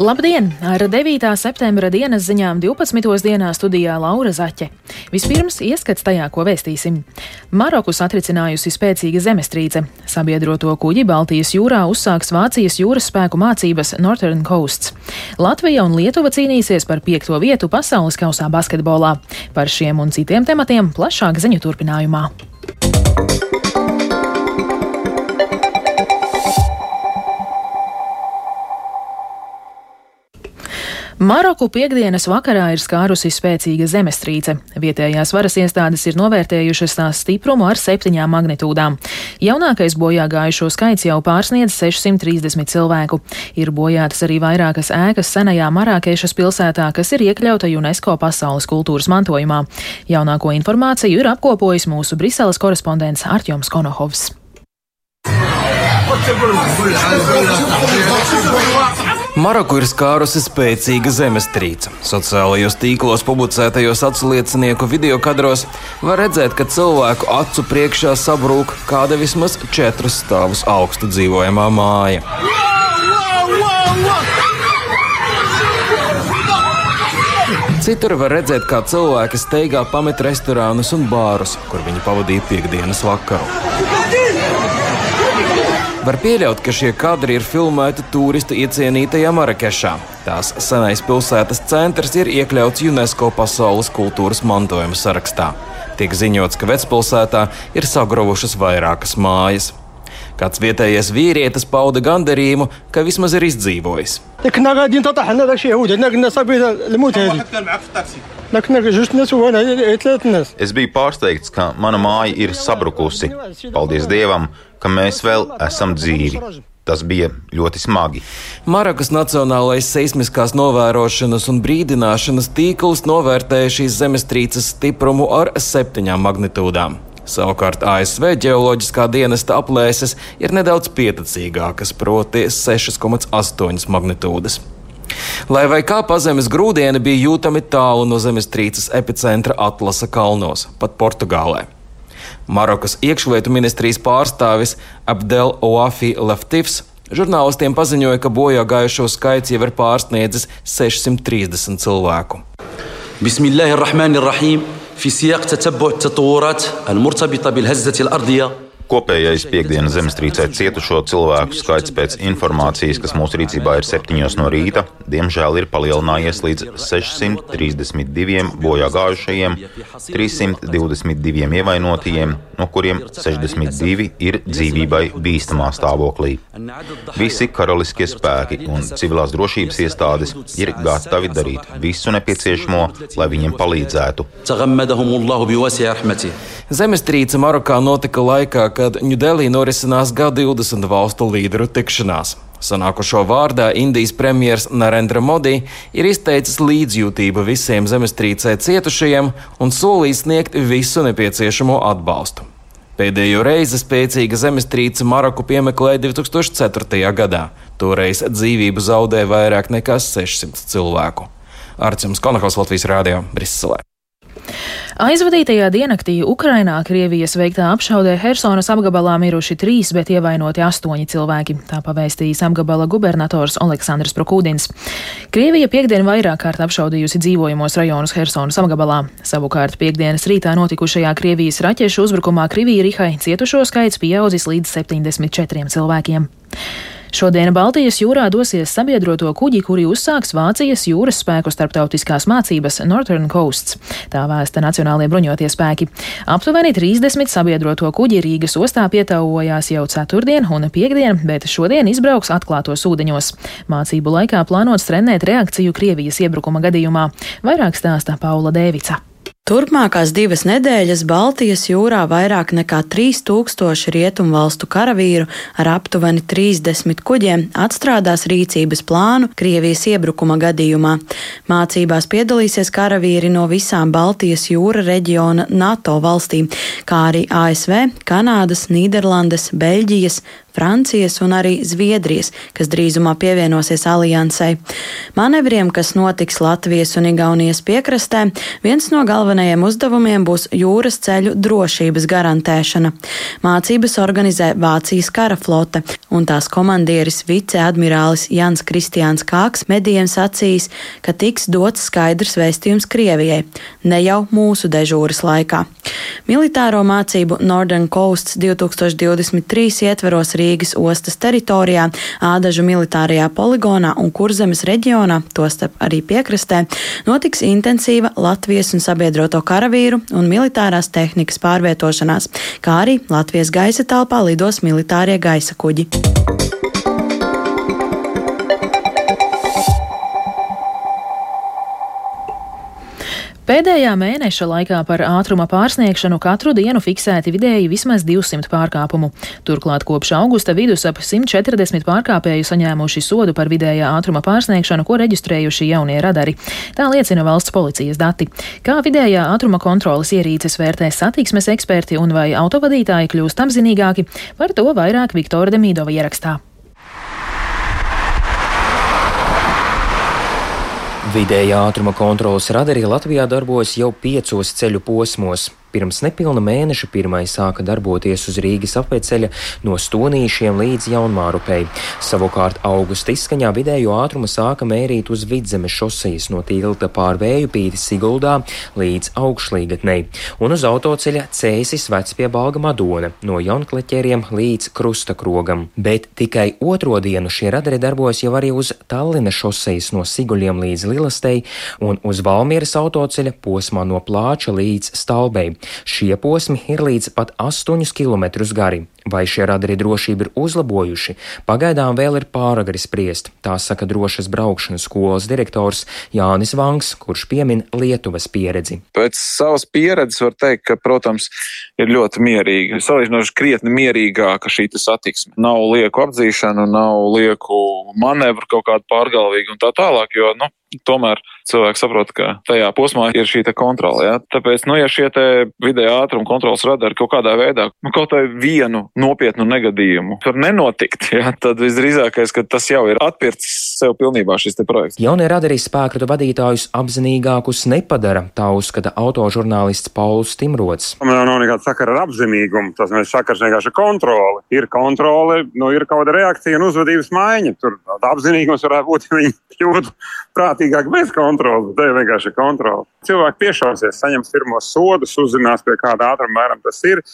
Labdien! Ar 9. septembra dienas ziņām 12. dienā studijā Laura Zaķe. Vispirms ieskats tajā, ko vēstīsim. Maroku satricinājusi spēcīga zemestrīce. Sabiedroto kuģi Baltijas jūrā uzsāks Vācijas jūras spēku mācības Northern Coasts. Latvija un Lietuva cīnīsies par piekto vietu pasaules kausā basketbolā. Par šiem un citiem tematiem plašāk ziņu turpinājumā. Maroku piekdienas vakarā ir skārusi spēcīga zemestrīce. Vietējās varas iestādes ir novērtējušas tās stiprumu ar septiņām magnitūdām. Jaunākais bojā gājušo skaits jau pārsniedz 630 cilvēku. Ir bojātas arī vairākas ēkas senajā Marākešas pilsētā, kas ir iekļauta UNESCO pasaules kultūras mantojumā. Jaunāko informāciju ir apkopojis mūsu Briseles korespondents Artjoms Konohovs. Maroku ir skārusi spēcīga zemestrīce. Sociālajos tīklos publicētajos atsliecinieku video kadros var redzēt, ka cilvēku acu priekšā sabrūk kāda vismaz četrus stāvus augsta dzīvojamā māja. Citur var redzēt, kā cilvēki steigā pamet restorānus un bārus, kur viņi pavadīja piekdienas vakaru. Var pieļaut, ka šie kadri ir filmēti turistu iecienītajā Marakešā. Tās senais pilsētas centrs ir iekļauts UNESCO pasaules kultūras mantojuma sarakstā. Tiek ziņots, ka vecpilsētā ir sagrovušas vairākas mājas. Kāds vietējais vīrietis pauda gandarījumu, ka vismaz ir izdzīvojis. Es biju pārsteigts, ka mana māja ir sabrukusi. Paldies Dievam, ka mēs vēl esam dzīvi. Tas bija ļoti smagi. Marakas Nacionālais seismiskās novērošanas un brīdināšanas tīkls novērtēja šīs zemestrīces stiprumu ar septiņām magnitūdām. Savukārt ASV ģeoloģiskā dienesta aplēses ir nedaudz pieticīgākas, proti 6,8 magnitūdas. Lai vai kā pazemes grūdieni bija jūtami tālu no zemestrīces epicentra Atlasa kalnos, pat Portugālē. Marokas iekšlietu ministrijas pārstāvis Abdel Oafi Leftifs žurnālistiem paziņoja, ka bojā gājušo skaits jau ir pārsniedzis 630 cilvēku. Bismillahirrahmanirrahim. في سياق تتبع التطورات المرتبطة بالهزة الأرضية Kopējais piekdienas zemestrīcē cietušo cilvēku skaits pēc informācijas, kas mūsu rīcībā ir 7 no rīta, diemžēl ir palielinājies līdz 632 bojā gājušajiem, 322 ievainotajiem, no kuriem 62 ir dzīvībai bīstamā stāvoklī. Visi karaliskie spēki un civilās drošības iestādes ir gatavi darīt visu nepieciešamo, lai viņiem palīdzētu. Zemestrīce Marokā notika laikā, kad Ņūdelī norisinās G20 valstu līderu tikšanās. Sanākušo vārdā Indijas premjerministrs Narendra Modi ir izteicis līdzjūtību visiem zemestrīcē cietušajiem un solījis sniegt visu nepieciešamo atbalstu. Pēdējo reizi spēcīga zemestrīce Maroku piemeklēja 2004. gadā. Toreiz dzīvību zaudēja vairāk nekā 600 cilvēku. Arcums Konakovs Latvijas Rādio Briselē. Aizvadītajā diennaktī Ukrainā Krievijas veiktā apšaudē Hersonas apgabalā miruši trīs, bet ievainoti astoņi cilvēki. Tā pavēstījis apgabala gubernators Aleksandrs Prokūdins. Krievija piekdien vairāk kārt apšaudījusi dzīvojamos rajonus Hersonas apgabalā. Savukārt piekdienas rītā notikušajā Krievijas raķešu uzbrukumā Krivīrihai cietušo skaits pieaudzis līdz 74 cilvēkiem. Šodien Baltijas jūrā dosies sabiedroto kuģi, kuri uzsāks Vācijas jūras spēku starptautiskās mācības Northern Coasts. Tā vēsta Nacionālajie bruņotie spēki. Aptuveni 30 sabiedroto kuģi Rīgas ostā pietaujās jau ceturtdien un piekdien, bet šodien izbrauks atklātos ūdeņos. Mācību laikā plānots trenēt reakciju Krievijas iebrukuma gadījumā. Vairāk stāsta Paula Dēvica. Turpmākās divas nedēļas Baltijas jūrā vairāk nekā 3000 rietumvalstu karavīru ar aptuveni 30 kuģiem atstrādās rīcības plānu Krievijas iebrukuma gadījumā. Mācībās piedalīsies karavīri no visām Baltijas jūra reģiona NATO valstīm, kā arī ASV, Kanādas, Nīderlandes, Beļģijas, Francijas un arī Zviedrijas, kas drīzumā pievienosies aliansei. Manevriem, kas notiks Latvijas un Igaunijas piekrastē, viens no galvenajiem uzdevumiem būs jūras ceļu drošības garantēšana. Mācības organizē Vācijas kara flote, un tās komandieris viceadmirālis Jans Kristiāns Kāks medijiem sacījis, ka tiks dots skaidrs vēstījums Krievijai, ne jau mūsu dežūras laikā. Militāro mācību Northern Coasts 2023 ietveros Rīgas ostas teritorijā, Ādažu militārajā poligonā un Kurzemes reģionā, tostarp arī piekrastē, notiks intensīva Latvijas un sabiedroto karavīru un militārās tehnikas pārvietošanās, kā arī Latvijas gaisa telpā lidos militārie gaisa kuģi. Pēdējā mēneša laikā par ātruma pārsniegšanu katru dienu fiksēti vidēji vismaz 200 pārkāpumu. Turklāt kopš augusta vidus ap 140 pārkāpēju saņēmuši sodu par vidējā ātruma pārsniegšanu, ko reģistrējuši jaunie radari. Tā liecina valsts policijas dati. Kā vidējā ātruma kontrolas ierīces vērtē satiksmes eksperti un vai autovadītāji kļūst apzinīgāki, par to vairāk Viktora Demīdova ierakstā. Vidējā ātruma kontrolas radari Latvijā darbojas jau piecos ceļu posmos. Pirms nepilna mēneša pirmai sāka darboties uz Rīgas apveceļa no Stonīšiem līdz Jaunmārupei. Savukārt augusta izskaņā vidējo ātrumu sāka mērīt uz vidzemes šosejas no tilta pār vēju pīti Siguldā līdz augšlīgatnei un uz autoceļa Cēsis vec pie Balga Madona no Jaunkleķeriem līdz Krustakrogam. Bet tikai otro dienu šie radari darbojas jau arī uz Tallinas šosejas no Siguļiem līdz Lilastei un uz Valmieras autoceļa posmā no Plāča līdz Stalbei. Šie posmi ir līdz pat 8 km gari. Vai šie radari drošību ir uzlabojuši, pagaidām vēl ir pāragri spriest, tā saka drošas braukšanas skolas direktors Jānis Vanks, kurš piemin Lietuvas pieredzi. Pēc savas pieredzes var teikt, ka, protams, ir ļoti mierīgi. Salīdzinoši krietni mierīgāka šī satiksme. Nav lieku apdzīšanu, nav lieku manevru kaut kādu pārgalvīgu un tā tālāk, jo, nu, tomēr cilvēks saprot, ka tajā posmā ir šī kontrole. Ja? Tāpēc, nu, ja šie vidēja ātruma kontrolas radari kaut kādā veidā, nu, kaut vai vienu nopietnu negadījumu var nenotikt, ja? tad visdrīzākais, ka tas jau ir atpircis sev pilnībā šis projekts. Jaunie radari spēkratu vadītājus apzinīgākus nepadara, tā uzskata autožurnālists Pauls Timrots. Man nav nekāda sakara ar apzinīgumu, tas ir sakars vienkārši kontroli. Ir kontrole, nu, ir kaut kāda reakcija un uzvedības maiņa. Tur apzinīgums varētu būt, ja viņi kļūtu prātīgāk bez kontrolas. Tā ir vienkārši kontrole. Cilvēki piešausies, saņems pirmos sodus, uzzinās, pie kāda ātruma mēram tas ir.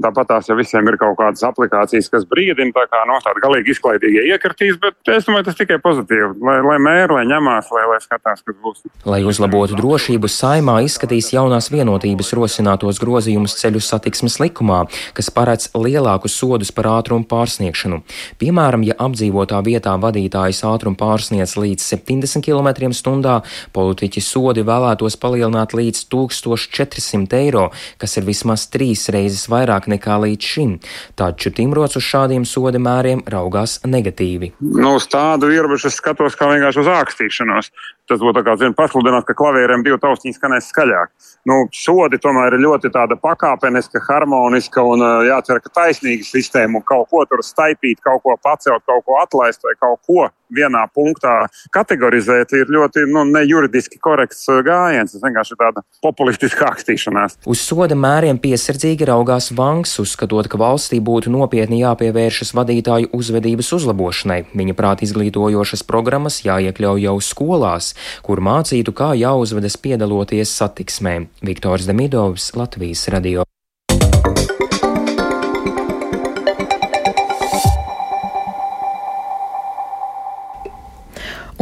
Tāpat tās jau visiem ir kaut kādas aplikācijas, kas brīdina, tā kā no nu, tāda galīgi izklaidīga iekritīs, bet es domāju, tas tikai pozitīvi. Lai, lai mēra, lai ņemās, lai, lai skatās, kas būs. Lai uzlabotu drošību, saimā izskatīs jaunās vienotības rosinātos grozījumus ceļu satiksmes likumā, kas paredz lielākus sodus par ātrumu pārsniegšanu. Piemēram, ja apdzīvotā vietā vadītājs ātrumu pārsniedz līdz 70 km/h, politiķi sodi vēlētos palielināt līdz 1400 eiro, kas ir vismaz trīs reizes vairāk vairāk nekā līdz šim, taču Timrots uz šādiem soda mēriem raugās negatīvi. Nu, uz tādu ierobežu es skatos kā vienkārši uz ākstīšanos. Tas būtu kā zin, pasludināt, ka klavierēm divi taustiņi skanēs skaļāk. Nu, sodi tomēr ir ļoti tāda pakāpeniska, harmoniska un jācer, ka taisnīga sistēma. Kaut ko tur staipīt, kaut ko pacelt, kaut ko atlaist vai kaut ko vienā punktā kategorizēt, ir ļoti nu, nejuridiski korekts gājiens. Tas vienkārši ir tāda populistiska akstīšanās. Uz soda mēriem piesardzīgi raugās Vanks, uzskatot, ka valstī būtu nopietni jāpievēršas vadītāju uzvedības uzlabošanai. Viņa prāt izglītojošas programmas jāiekļauj jau skolās, kur mācītu, kā jāuzvedas piedaloties satiksmē. Viktors Demidovs, Latvijas radio.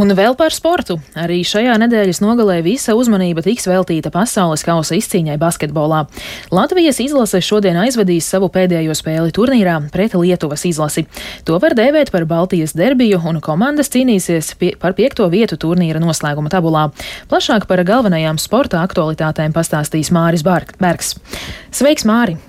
Un vēl par sportu. Arī šajā nedēļas nogalē visa uzmanība tiks veltīta pasaules kausa izcīņai basketbolā. Latvijas izlase šodien aizvadīs savu pēdējo spēli turnīrā pret Lietuvas izlasi. To var dēvēt par Baltijas derbiju, un komandas cīnīsies pie, par piekto vietu turnīra noslēguma tabulā. Plašāk par galvenajām sporta aktualitātēm pastāstīs Māris Bergs. Sveiks, Māri!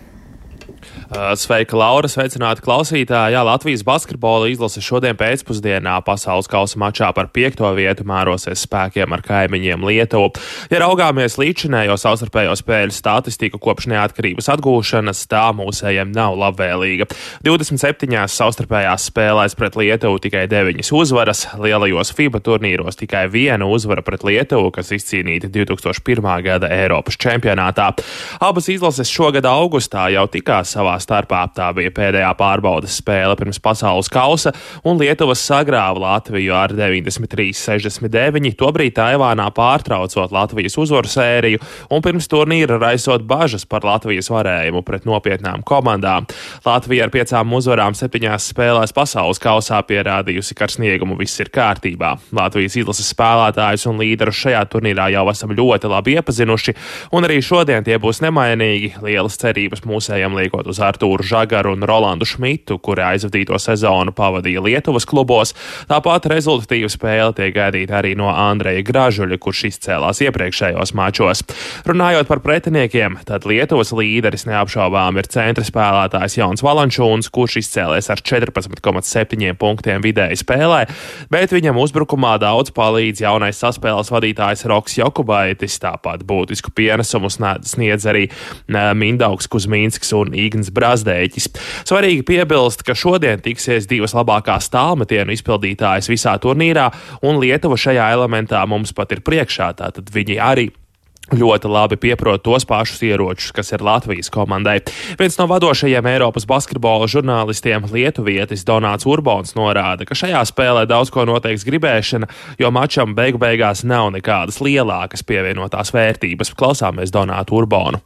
Sveika, Laura! Sveicināti klausītāji! Jā, Latvijas basketbola izlase šodien pēcpusdienā pasaules kausa mačā par piekto vietu mērosies spēkiem ar kaimiņiem Lietuvu. Ja raugāmies līdzinējo savstarpējo spēļu statistiku kopš neatkarības atgūšanas, tā mūsējiem nav labvēlīga. 27. savstarpējās spēlēs pret Lietuvu tikai 9 uzvaras, lielajos FIBA turnīros tikai viena uzvara pret Lietuvu, kas izcīnīta 2001. gada Eiropas čempionātā. Abas izlases šogad augustā jau tikās savā starpā. Tā bija pēdējā pārbaudas spēle pirms pasaules kausa, un Lietuvas sagrāva Latviju ar 93-69, tobrīd Taivānā pārtraucot Latvijas uzvaru sēriju un pirms turnīra raisot bažas par Latvijas varējumu pret nopietnām komandām. Latvija ar piecām uzvarām septiņās spēlēs pasaules kausā pierādījusi, ka ar sniegumu viss ir kārtībā. Latvijas izlases spēlētājus un līderus šajā turnīrā jau esam ļoti labi iepazinuši, un arī šodien tie būs nemainīgi. Lielas cerības mūsējiem liekot uz Artūru Žagaru un Rolandu Šmitu, kuri aizvadīto sezonu pavadīja Lietuvas klubos. Tāpat rezultatīva spēle tiek gaidīta arī no Andreja Gražuļa, kurš izcēlās iepriekšējos mačos. Runājot par pretiniekiem, tad Lietuvas līderis neapšaubām ir centra spēlētājs Jauns Valančūns, kurš izcēlēs ar 14,7 punktiem vidēji spēlē, bet viņam uzbrukumā daudz palīdz jaunais saspēles vadītājs Roks Jokubaitis, tāpat būtisku pienesumu sniedz arī Mindaugs Kuzmīnskis un Igns Brīsīs. Brazdēķis. Svarīgi piebilst, ka šodien tiksies divas labākās tālmetienu izpildītājas visā turnīrā, un Lietuva šajā elementā mums pat ir priekšā, tātad viņi arī ļoti labi pieprot tos pašus ieročus, kas ir Latvijas komandai. Viens no vadošajiem Eiropas basketbola žurnālistiem, Lietuvietis Donāts Urbons, norāda, ka šajā spēlē daudz ko noteiks gribēšana, jo mačam beigu beigās nav nekādas lielākas pievienotās vērtības. Klausāmies Donātu Urbonu.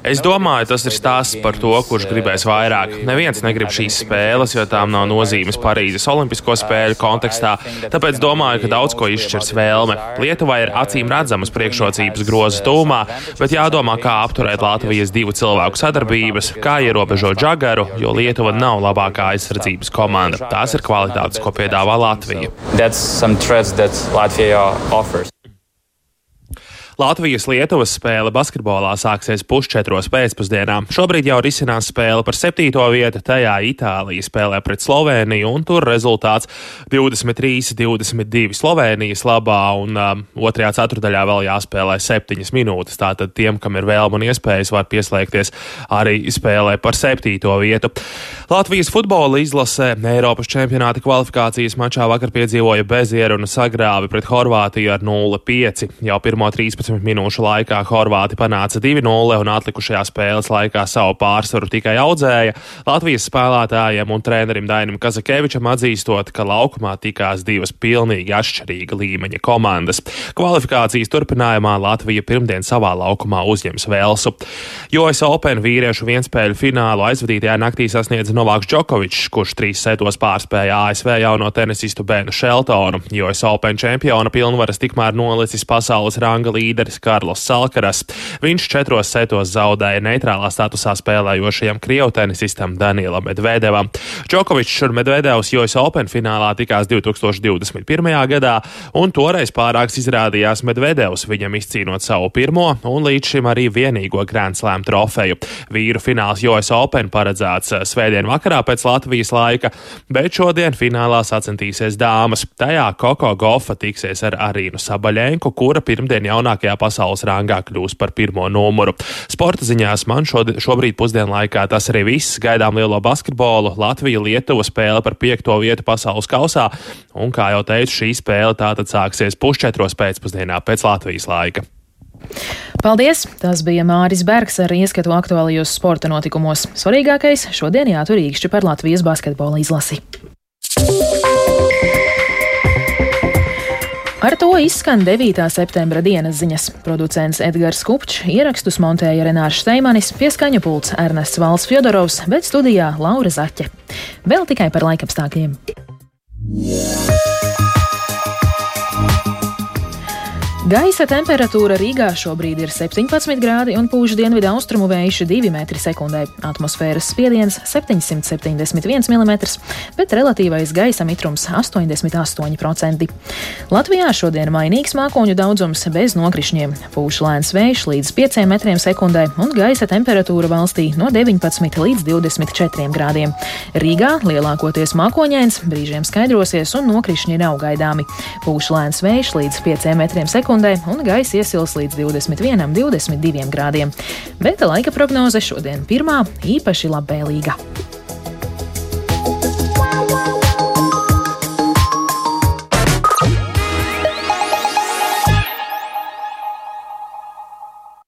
Es domāju, tas ir stāsts par to, kurš gribēs vairāk. Neviens negrib šīs spēles, jo tām nav nozīmes Parīzes Olimpisko spēļu kontekstā, tāpēc domāju, ka daudz ko izšķirs vēlme. Lietuvai ir acīm redzamas priekšrocības groza tūmā, bet jādomā, kā apturēt Latvijas divu cilvēku sadarbības, kā ierobežot žagaru, jo Lietuva nav labākā aizsardzības komanda. Tās ir kvalitātes, ko piedāvā Latvija. Latvijas-Lietuvas spēle basketbolā sāksies pusčetros pēcpusdienā. Šobrīd jau risinās spēle par septīto vietu, tajā Itālija spēlē pret Sloveniju, un tur rezultāts 23-22 Slovenijas labā, un um, otrajā ceturdaļā vēl jāspēlē septiņas minūtes. Tātad tiem, kam ir vēlme un iespējas, var pieslēgties arī spēlē par septīto vietu. Latvijas futbola izlase Eiropas čempionāta kvalifikācijas mačā vakar piedzīvoja bezieru un sagrāvi pret Horvātiju ar 0-5. Jau pirmo 13 15 minūšu laikā Horvāti panāca 2-0 un atlikušajā spēles laikā savu pārsvaru tikai audzēja. Latvijas spēlētājiem un trenerim Dainam Kazakevičam atzīstot, ka laukumā tikās divas pilnīgi atšķirīga līmeņa komandas. Kvalifikācijas turpinājumā Latvija pirmdien savā laukumā uzņems Velsu. US Open vīriešu vienspēļu finālu aizvadītajā naktī sasniedza Novāks Džokovičs, kurš trīs setos pārspēja ASV jauno tenisistu Benu Šeltonu. US Open čempiona pilnvaras tikmēr nolicis pasaules ranga līderi līderis Karlos Salkaras. Viņš četros setos zaudēja neitrālā statusā spēlējošajam krievu tenisistam Danielam Medvedevam. Džokovičs un Medvedevs US Open finālā tikās 2021. gadā, un toreiz pārāks izrādījās Medvedevs, viņam izcīnot savu pirmo un līdz šim arī vienīgo Grand Slam trofeju. Vīru fināls US Open paredzēts svētdien vakarā pēc Latvijas laika, bet šodien finālā sacensties dāmas. Tajā Koko Gofa tiksies ar Arīnu Sabaļenku, kura pirmdien jaunākajā augstākajā pasaules rangā kļūs par pirmo numuru. Sporta ziņās man šod, šobrīd pusdienlaikā tas arī viss. Gaidām lielo basketbolu, Latvija, Lietuva spēle par piekto vietu pasaules kausā, un, kā jau teicu, šī spēle tātad sāksies pusčetros pēcpusdienā pēc Latvijas laika. Paldies! Tas bija Māris Bergs ar ieskatu aktuālajos sporta notikumos. Svarīgākais šodien jātur īkšķi par Latvijas basketbola izlasi. Ar to izskan 9. septembra dienas ziņas. Producents Edgars Kupčs, ierakstus montēja Renārs Steimanis, pieskaņu pults Ernests Valls Fjodorovs, bet studijā Laura Zaķe. Vēl tikai par laikapstākļiem. Gaisa temperatūra Rīgā šobrīd ir 17 grādi un pūš dienvidu austrumu vējš 2 m2. Atmosfēras spiediens 771 mm, bet relatīvais gaisa mitrums 88%. Latvijā šodien mainīgs mākoņu daudzums bez nokrišņiem. Pūš lēns vējš līdz 5 m2 un gaisa temperatūra valstī no 19 līdz 24 grādiem. Rīgā lielākoties mākoņains, brīžiem skaidrosies un nokrišņi nav gaidāmi. Pūš lēns vējš līdz 5 m2 sekundē un gaisa iesils līdz 21, 22 grādiem. Bet laika prognoze šodien pirmā īpaši labvēlīga.